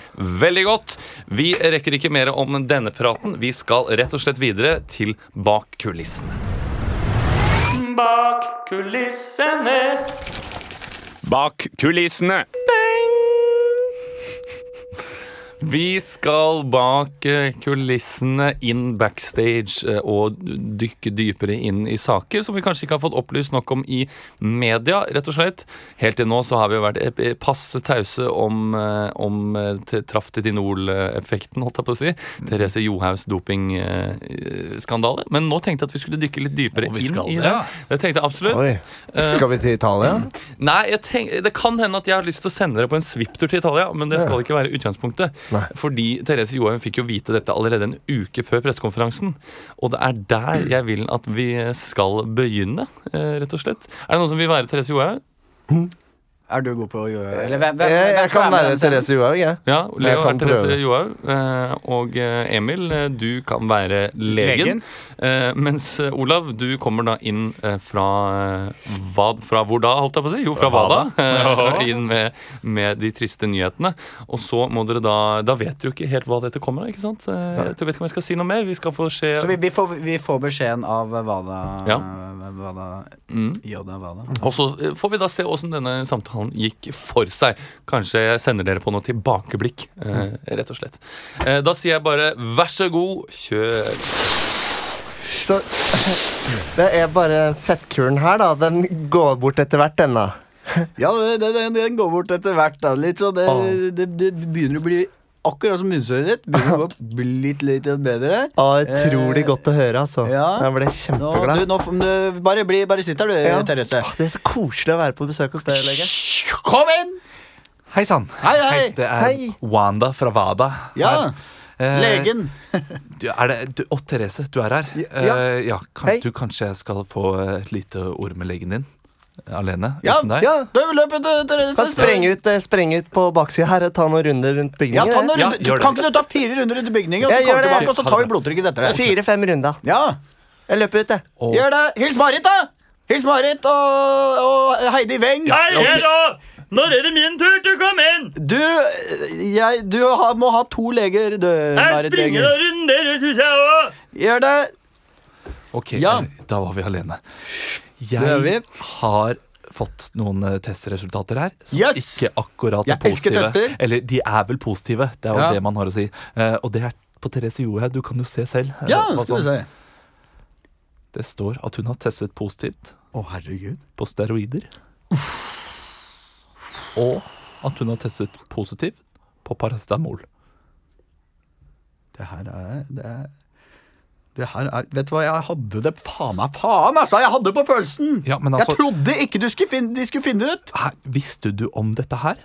veldig godt. Vi rekker ikke mer om denne praten. Vi skal rett og slett videre til Bak kulissene. Bak kulissene. Bak kulissene. Vi skal bak eh, kulissene, inn backstage eh, og dykke dypere inn i saker som vi kanskje ikke har fått opplyst nok om i media, rett og slett. Helt til nå så har vi jo vært eh, passe tause om, om te- Traftetinol-effekten, holdt jeg på å si. Therese Johaugs dopingskandale. Men nå tenkte jeg at vi skulle dykke litt dypere inn i det, det. Tenkte jeg absolutt. Oi. Skal vi til Italia? Nei, tenk, Det kan hende at jeg har lyst til å sende dere på en svipptur til Italia, men det skal ikke være utgangspunktet. Nei. Fordi Therese Johaug fikk jo vite dette allerede en uke før pressekonferansen. Og det er der jeg vil at vi skal begynne, eh, rett og slett. Er det noen som vil være Therese Johaug? Er du god på å gjøre Eller hvem, hvem, Jeg, jeg kan være? Therese Johaug, jeg. Ja, Leo Jeg er Therese. Johaug. eh, Og eh, Emil, eh, du kan være legen. Legen. Eh, Mens Olav, du kommer da inn fra hva, Fra hvor da, holdt jeg på å si? Jo, fra Vada. da? Inn med, med de triste nyhetene. Og så må dere da Da vet dere jo ikke helt hva dette kommer av, ikke sant? Jeg vet ikke om jeg skal si noe mer. Vi skal få se Så vi, vi, får, vi får beskjeden av Vada Ja. Vada Mm. Joda, hva da. Og så får vi da se åssen denne samtalen gikk for seg. Kanskje jeg sender dere på noe tilbakeblikk, eh, rett og slett. Eh, da sier jeg bare vær så god, kjør. Så *laughs* det er bare fettkuren her, da. Den går bort etter hvert, den da. Ja, det- det- den, den går bort etter hvert. da Litt så det, det, det begynner å bli akkurat som munnsåret ditt. Begynner å gå *laughs* bli litt, litt bedre. Ah, utrolig Eh, godt å høre, altså. ja. Jeg ble Nå, du, kjempeglad. nå, du, bare, bli, bare sitt her, du, Ja. Therese. Ah, det er så koselig å være på besøk hos deg, lege. Kom inn! Hei sann. Hei, hei. Det er Hei. Wanda fra Vada. Ja, her. Eh, legen. *laughs* Du, er det, du, og Therese, du er her. Ja. Eh, ja, kan, du Kanskje jeg skal få et lite ord med legen din? Alene? Ja, uten deg? Ja, Du løp ut, Therese. kan sprenge ut, eh, spreng ut på baksida her og ta noen runder rundt Ja, bygningen. ta noen Ja, gjør det. Kan ikke du ta fire runder rundt bygningen, og så Jeg kommer gjør det. tilbake, og så tar vi blodtrykket etter det? Fire-fem runder. Ja, Jeg løper ut, jeg. Og- gjør det. Hils Marit, da! Hils Marit og, og Heidi Weng. Hei, hei da! Når er det min tur til å komme inn? Du, jeg, du ha, må ha to leger, du, Jeg Marit springer Weng. og runder, det syns jeg òg. Gjør det. Ok, Ja. eh, da var vi alene. Jeg har fått noen eh, testresultater her som Yes! ikke akkurat er positive. Eller de er vel positive, det er jo Ja. det man har å si. Eh, og det er på Therese Johaug, du kan jo se selv. eh, Ja, hva skal vi se. Det står at hun har testet positivt Å, herregud. på steroider. Og at hun har testet positivt på paracetamol. Det her er Det, er, det her er Vet du hva, jeg hadde det faen meg faen, altså! Jeg hadde det på følelsen! Ja, men altså- Jeg trodde ikke du skulle finne, de skulle finne det ut! Hæ, visste du om dette her?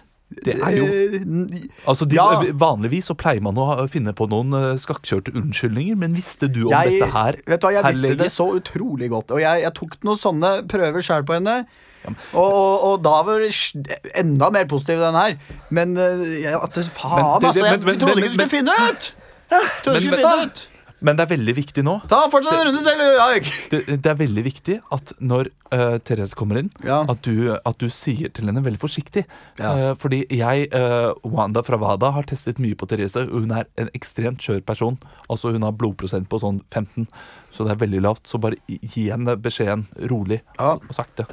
Det er jo Eh, Altså, de, Ja. Vanligvis så pleier man å finne på noen eh, skakkjørte unnskyldninger, men visste du om jeg, dette her? Vet du hva, jeg herr visste det så utrolig godt. Og jeg, jeg tok noen sånne prøver sjøl på henne. Og, og, og da var det enda mer positiv den her. Men eh, jeg, at det, faen, Men det- altså! Jeg men- men- trodde ikke du skulle finne ut! Trodde du skulle men- finne ut Men det er veldig viktig nå. Ta fortsatt en runde til, Jaik. Det, det er veldig viktig at når uh, Therese kommer inn, Ja. at, du, at du sier til henne veldig forsiktig. Ja. Uh, fordi jeg, uh, Wanda fra Wada, har testet mye på Therese. og Hun er en ekstremt skjør person. Altså Hun har blodprosent på sånn 15, så det er veldig lavt. Så bare gi henne beskjeden rolig Ja. og sakte.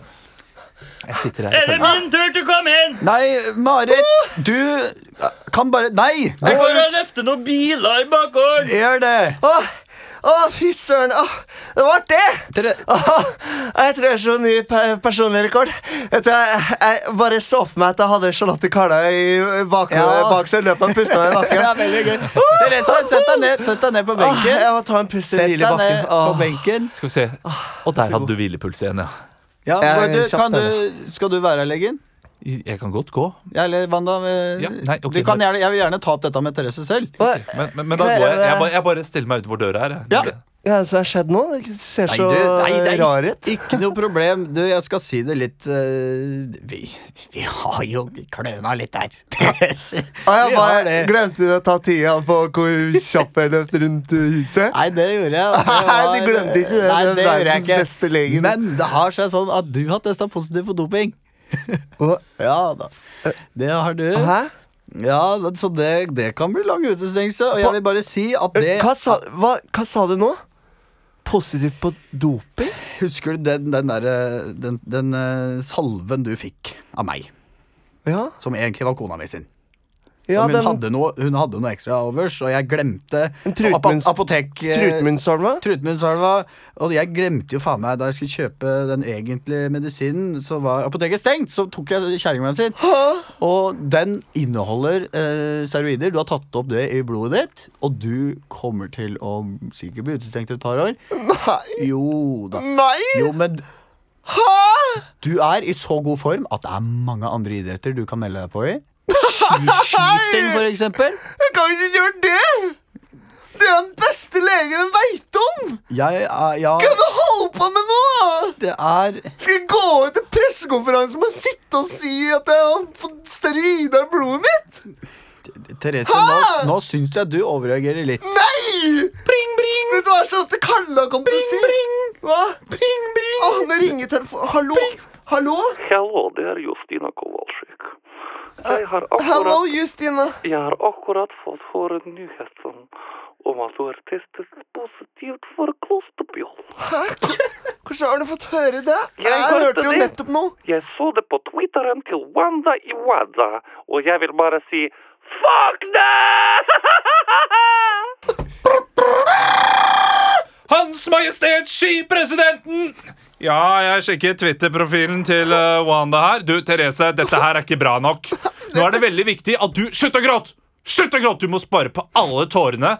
Jeg sitter her Er det min tur til å komme inn? Nei, Marit, du kan bare Nei! Jeg går og løfter noen biler i bakgården. Gjør det. Åh, åh, fy søren. Åh, det var det! Dere, jeg tror jeg slår ny pe- personlig rekord. Vet du, jeg, jeg bare så for meg at jeg hadde Charlotte Carla i bak, Ja. bak seg i løpet av meg i *laughs* bakken. er veldig gøy. Therese, sett deg ned, sett deg ned på Åh, benken. jeg må ta en pust i Sett hvile i deg ned bakken. på Åh. benken. Skal vi se. Og der hadde du hvilepuls igjen, ja. Ja, er du, kan du, skal du være her, legen? Jeg kan godt gå. Ja, eller Wanda? Ja, nei, ok, du kan gjerne, jeg vil gjerne ta opp dette med Therese selv. Men, men, men da går jeg. Jeg bare, jeg bare stiller meg utenfor døra her. jeg. Ja. Er det som har skjedd nå? Det ser Nei, du, nei, er rar ut. Ikke noe problem. Du, jeg skal si det litt uh, vi, vi har jo kløna litt der. *laughs* Ah, ja, bare, det. glemte du å ta tida på hvor kjapp jeg løp rundt huset? Nei, det gjorde jeg. det *laughs* Nei, du glemte ikke det. Nei, Det det gjorde jeg ikke. beste legen. Men det har seg sånn at du har testa positivt for doping. *laughs* Ja da. Det har du. Hæ? Ja, Så det, det kan bli lang utestengelse. Og jeg vil bare si at det Hva sa, hva, hva sa du nå? Positivt på doping? Husker du den, den, derre- den, den eh, salven du fikk av meg? Ja. Som egentlig var kona mi sin. Ja hun, den hadde noe, hun hadde noe ekstra overs, og jeg glemte apo- apotek... trutmunnsalva? Trutmunnsalva. Og jeg glemte jo faen meg da jeg skulle kjøpe den egentlige medisinen, så var apoteket stengt. Så tok jeg kjerringa sin. Og den inneholder eh, steroider. Du har tatt opp det i blodet ditt, og du kommer til å sikkert bli utestengt et par år. Nei! Jo da. Nei! Jo, men Hæ? du er i så god form at det er mange andre idretter du kan melde deg på i. Skiskyting, for eksempel. Jeg kan ikke gjøre det! Du er den beste legen jeg veit om! Jeg, er- ja, Kan du holde på med nå? Det er Skal jeg gå ut til pressekonferansen å sitte og si at jeg har fått steroider i blodet mitt? Therese, nå, nå syns jeg du overreagerer litt. Nei! Bring, bring. Vet du hva Charlotte Kalla kom til å si? Bring, Hva? Bring, bring. Å, nå ringer telefonen. Hallo? Hallo? Hallo, det er Justina Kowalczyk. Jeg har Hallo, akkurat, Justina. jeg har akkurat fått høre nyheten om at du har testet positivt for klosterbjål. Hæ? Hvordan har du fått høre det? Jeg Jeg hørte hørte jo det. nettopp noe. Jeg så det på Twitteren til Wanda Iwada, og jeg vil bare si fuck det! Hans Majestet Skipresidenten! Ja, jeg sjekker Twitter-profilen til uh, Wanda her. Du, Therese, dette her er ikke bra nok. Nå er det veldig viktig at du Slutt å gråte! Slutt å gråte! Du må spare på alle tårene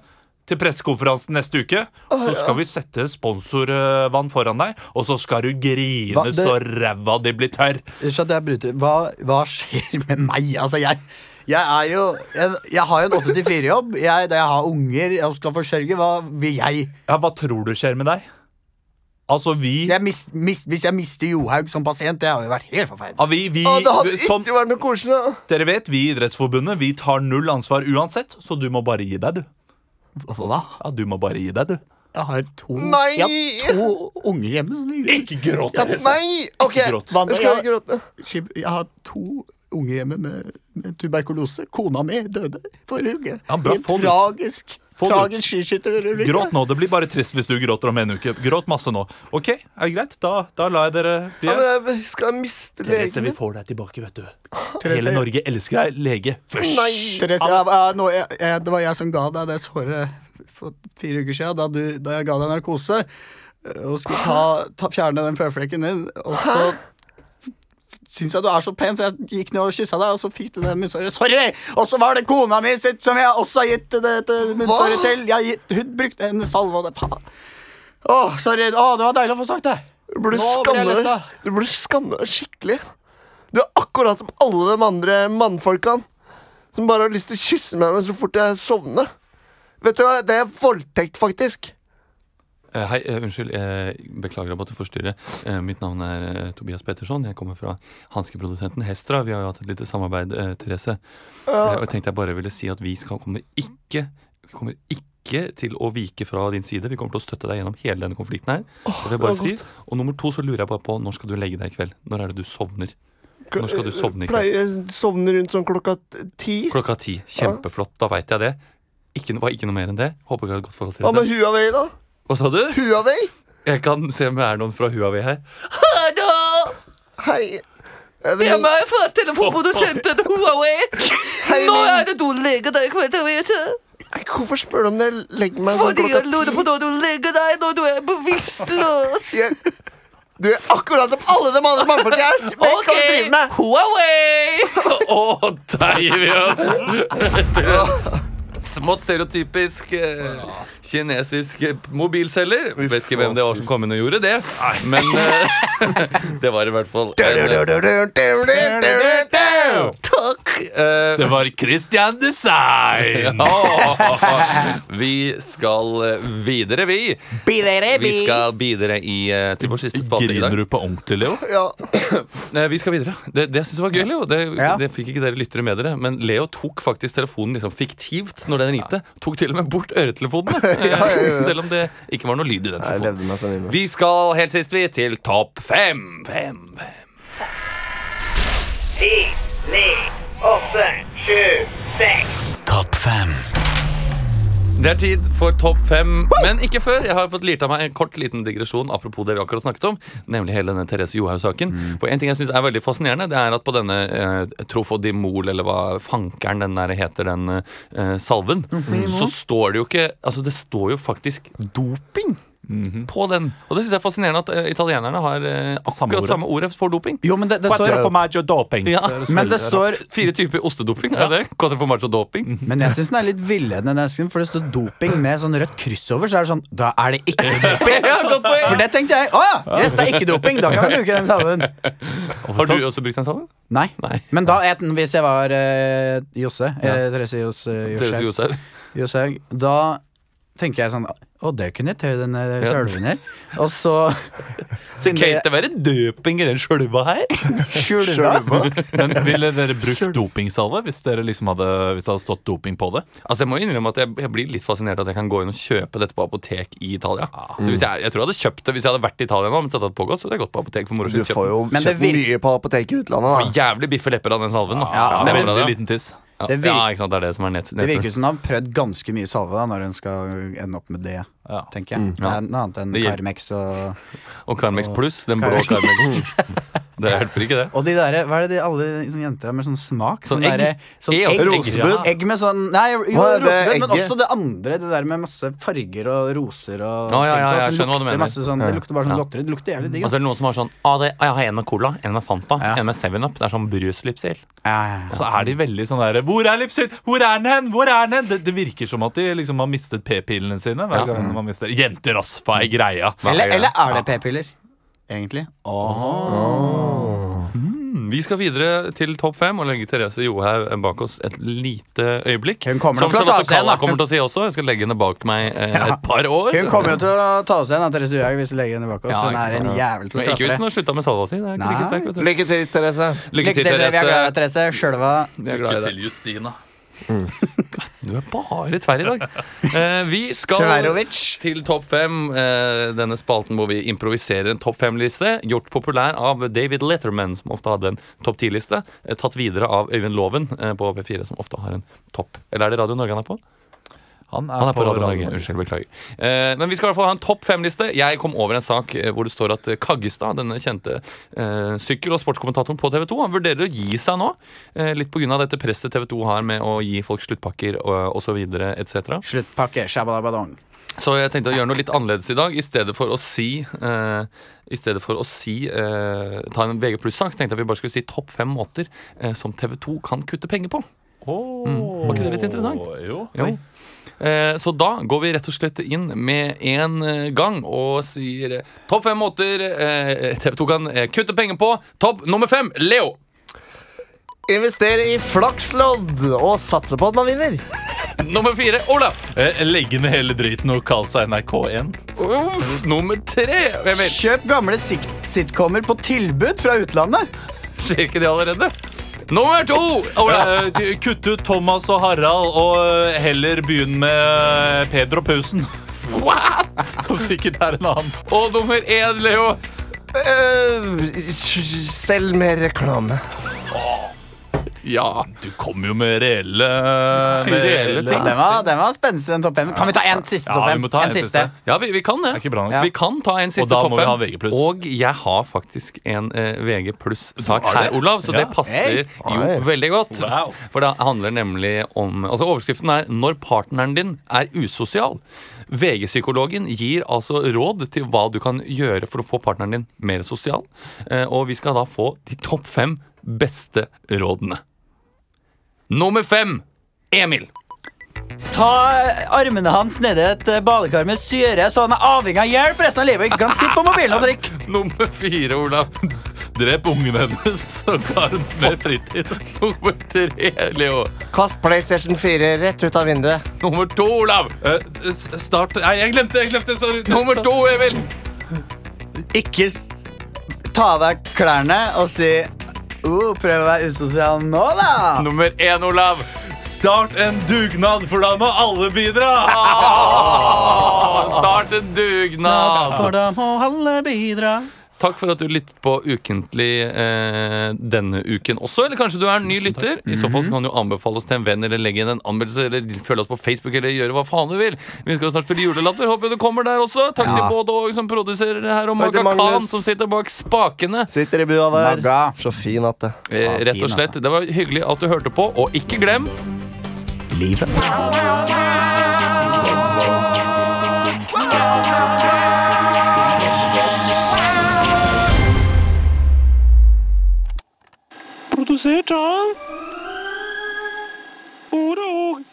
til pressekonferansen neste uke. Så skal vi sette sponsorvann foran deg, og så skal du grine Hva, det- så ræva di blir tørr. Hva, hva skjer med meg? Altså, jeg, jeg er jo Jeg, jeg har jo en 8-4-jobb. Jeg, jeg har unger jeg skal forsørge. Hva vil jeg? Ja, Hva tror du skjer med deg? Altså, vi jeg mis, mis, hvis jeg mister Johaug som pasient, det hadde jo vært helt forferdelig. Ja, vi, vi, Å, det hadde som ikke vært noe koselig. dere vet, vi i Idrettsforbundet Vi tar null ansvar uansett, så du må bare gi deg, du. Hva? Ja, Du må bare gi deg, du. Jeg har to, Nei! jeg har to unger hjemme. Ikke gråt, nei! OK, gråt. jeg skal ikke gråte. Jeg har to unger hjemme med, med tuberkulose. Kona mi døde forrige uke. Ja, bra, en tragisk, ut. Tragisk skiskytterulykke. Gråt nå. Det blir bare trist hvis du gråter om en uke. Gråt masse nå. Ok, er det greit? Da, da lar jeg dere bli Ja, men jeg skal miste Therese, legen vi får deg tilbake, vet du. Therese, Hele Norge elsker deg. Lege først. Nei! Therese, jeg, jeg, nå, jeg, jeg, det var jeg som ga deg det såret for fire uker siden, da, du, da jeg ga deg narkose. Og skulle ta, ta, fjerne den føflekken din. Og så syns jeg du er så pen, så jeg gikk ned og kyssa deg, og så fikk du det munnsåret. Sorry! Og så var det kona mi sitt, som jeg også har gitt det, det munnsåret til. Jeg, gitt- hun brukte en salve, og det faen. Å, sorry. Å, det var deilig å få sagt det. Du burde skamme deg. Du burde skamme deg skikkelig. Du er akkurat som alle de andre mannfolkene som bare har lyst til å kysse meg så fort jeg sovner. Vet du hva, det er voldtekt, faktisk. Eh, Hei, eh, unnskyld. Jeg beklager å måtte forstyrre. Eh, Mitt navn er eh, Tobias Petterson. Jeg kommer fra hanskeprodusenten Hestra. Vi har jo hatt et lite samarbeid, eh, Therese. Eh, Og jeg tenkte jeg bare ville si at vi skal, kommer ikke Vi kommer ikke til å vike fra din side. Vi kommer til å støtte deg gjennom hele denne konflikten her. det vil bare det si. Og nummer to så lurer jeg bare på når skal du legge deg i kveld? Når er det du sovner? Når skal du sovne i kveld? Jeg sovner rundt sånn klokka ti. Klokka ti. Kjempeflott. Da veit jeg det. Ikke, var ikke noe mer enn det. Håper vi har et godt forhold til Hva med det. Huawei, da? Hva sa du? Huawei? Jeg kan se om det er noen fra Huawei her. Hallo! Hei. Jeg vil- meg fra telefonprodusenten Huawei. Hei, min- det du legger deg i kveld, Therese? Nei, Hvorfor spør du om det? Legg meg sånn Fordi jeg lurer på når du legger deg når du er bevisstløs. Jeg- Du er akkurat som alle de andre mannfolka jeg er. kan du drive med? Huawei! Å, gir vi oss! *laughs* Smått stereotypisk eh, kinesisk eh, mobilselger. Vet ikke hvem det var som kom inn og gjorde det, men eh, *laughs* det var i hvert fall Takk. eh, Det var Christian Design! *laughs* Ja. Vi skal eh, videre, vi. Vi skal videre i, eh, til vår siste spalte i Griner dag. du på ordentlig, Leo? Ja. *clears throat* Eh, Vi skal videre. Det, det jeg var gøy, Leo. Det, Ja. det fikk ikke dere lyttere med dere. Men Leo tok faktisk telefonen liksom fiktivt når den ringte. Tok til og med bort øretelefonene. *laughs* Selv om det ikke var noe lyd i den Jeg telefonen. levde meg sånn. Vi skal helt sist vi til topp fem. Fem, fem. Topp fem. Det er tid for topp fem, men ikke før. Jeg har fått lirt av meg en kort liten digresjon apropos det vi akkurat snakket om, nemlig hele denne Therese Johaug-saken. For En ting jeg synes er veldig fascinerende, det er at på denne eh, Trofodimol, eller hva fankeren den der heter, den eh, salven, så står det jo ikke Altså, det står jo faktisk doping. På den. Og det synes jeg er fascinerende at uh, italienerne har uh, akkurat samme, samme ordet for doping. Jo, men det, det står formaggio doping. Ja. Men det står Fire typer ostedoping. Er det det? Quattro formaggio doping. Men jeg syns den er litt villedende, for det står doping med sånn rødt kryss over. Så er det sånn Da er det ikke *laughs* doping! Ja. For det tenkte jeg. Å ja! Yes, det er ikke doping. Da kan vi bruke den salven. *laughs* Har du også brukt den salven? Nei. Nei. Men da, et, hvis jeg var uh, Josse, Therese Josse Therese Joshaug, da tenker jeg sånn Å, det kunne jeg tøye denne skjølven her. Og så *laughs* Kan det- ikke være døping i den skjølva her? *laughs* Skjølva? Men ville dere brukt dopingsalve hvis, dere liksom hadde, hvis det hadde stått doping på det? Altså Jeg må innrømme at jeg, jeg blir litt fascinert at jeg kan gå inn og kjøpe dette på apotek i Italia. Så hvis jeg, jeg tror jeg hadde kjøpt det Hvis jeg hadde vært i Italia nå, men så hadde pågått, så hadde jeg gått på apotek for moro Du skyld. får jo Men det kjøpt vir- mye på apoteket i utlandet. Får Da. jævlig biffe lepper av den salven. Da. Ja, Ja, men det, det- er Veldig liten tiss. Ja. det virker, ja, ikke sant, det er det som er nett, Det virker som hun har prøvd ganske mye salve da når hun skal ende opp med det. Ja. Tenker jeg Det er noe annet enn Carmex og Og Carmex pluss, den blå Carmex. *laughs* Det hjelper ikke, det. Og de der, hva er det de alle sånne jenter har med sånn smak? Sånn Sånn egg. derre- sånn egg. egg, ja. Egg med sånn Nei, jo, rosebud, men egget? også det andre. Det der med masse farger og roser og Nå, ja, ja, ja, jeg skjønner hva du mener. Masse sånn, det lukter bare sånn Ja. godteri. Det lukter jævlig digg. Og så er det noen som har sånn ah, det, ah, Jeg har en med cola, en med Fanta, Ja. en med Seven Up. Det er sånn bruslipsil. Ja, ja, Og så er de veldig sånn der Hvor er lipsil? Hvor er den hen? Hvor er den hen? Det, det virker som at de liksom har mistet p-pillene sine. Hver Ja. gang man mister Jenter, ass! Hva er greia? Eller, eller er det p-piller? Egentlig. Vi skal videre til topp fem og legge Therese Johaug bak oss et lite øyeblikk. Hun kommer Som Charlotte Kalla kommer til å si også. Jeg skal legge henne bak meg eh, et par år. Hun kommer jo til å ta oss igjen, Therese Johaug, hvis du legger henne bak oss. Ja, Hun er en jævel til å Men ikke hvis hun har slutta med salva si. Det er ikke like vet du. Lykke til, Therese. Lykke til, Vi er glad i Therese. deg, Therese. Sjølva. Vi er glad i deg. til Justina. *laughs* Du er bare tverr i dag. Eh, vi skal Tverovic. til topp fem. Eh, denne spalten hvor vi improviserer en topp fem-liste. Gjort populær av David Letterman, som ofte hadde en topp ti-liste. Eh, tatt videre av Øyvind Loven eh, på P4, som ofte har en topp. Eller er det Radio Norge han er på? Han er, Han er på Radio Radio Norge. Unnskyld, beklager. Eh, men vi skal i hvert fall ha en topp fem-liste. Jeg kom over en sak eh, hvor det står at eh, Kaggestad, denne kjente eh, sykkel- og sportskommentatoren på TV 2, han vurderer å gi seg nå. Eh, litt pga. dette presset TV 2 har med å gi folk sluttpakker osv. etc. Sluttpakke. Shabadabadong. Så jeg tenkte å gjøre noe litt annerledes i dag. I stedet for å si eh, I stedet for å si eh, ta en VG pluss-sak, tenkte jeg vi bare skulle si topp fem måter eh, som TV 2 kan kutte penger på. Mm. Var ikke det litt interessant? Jo. Jo. Eh, så da går vi rett og slett inn med en eh, gang og sier eh, topp fem måter eh, TV 2 kan kutte penger på. Topp nummer fem, Leo. Investere i flakslodd og satse på at man vinner. Nummer fire, Olav. Legge ned hele driten og kalle seg NRK1. Uff, nummer tre, Emil. Kjøp gamle sit- sitcomer på tilbud fra utlandet. Skjer ikke det allerede? Nummer to, Kutt Eh, kutte ut Thomas og Harald og eh, heller begynne med eh, Peder og Pausen. What? Som sikkert er en annen. Og nummer én, Leo. Uh, selv mer reklame. Ja. Du kommer jo med reelle, Si med reelle Ja, den var, den var spenstig, den topp fem. Kan vi ta en siste topp fem? Ja, en en siste. siste. Ja, vi, vi kan det. nok. Ja. Vi kan ta en siste topp fem. Og jeg har faktisk en eh, VG pluss-sak her. Olav, så Ja. det passer jo veldig godt. Wow. For det handler nemlig om Altså Overskriften er 'Når partneren din er usosial'. VG-psykologen gir altså råd til hva du kan gjøre for å få partneren din mer sosial. Eh, Og vi skal da få de topp fem beste rådene. Nummer fem Emil. Ta armene hans nedi et eh, badekar med syre, så han er avhengig av hjelp resten av livet ikke kan sitte på mobilen og drikke. *laughs* Nummer fire, Olav. Drep ungen hennes, så har hun mer fritid. Nummer tre, Leo. Kast PlayStation 4 rett ut av vinduet. Nummer to, Olav. Eh, s- start Nei, jeg glemte! jeg glemte, sorry Nummer to, Emil. Ikke s- ta av deg klærne og si uh, Prøv å være usosial nå, da. Nummer én, Olav. Start en dugnad, for da må alle bidra! Åh, Start en dugnad. For da må alle bidra. Takk for at du lyttet på Ukentlig eh, denne uken også. Eller kanskje du er en ny lytter. I så fall så kan du anbefale oss til en venn, eller legge inn en anmeldelse, eller følge oss på Facebook, eller gjøre hva faen du vil. Vi skal snart spille julelatter. Håper du kommer der også. Takk til både og som produserer her, og Maga Khan som sitter bak spakene. Sitter i bua der. Magga. Så fin at det. Eh, rett og slett. Det var hyggelig at du hørte på, og ikke glem Livet. Produsert av Oro.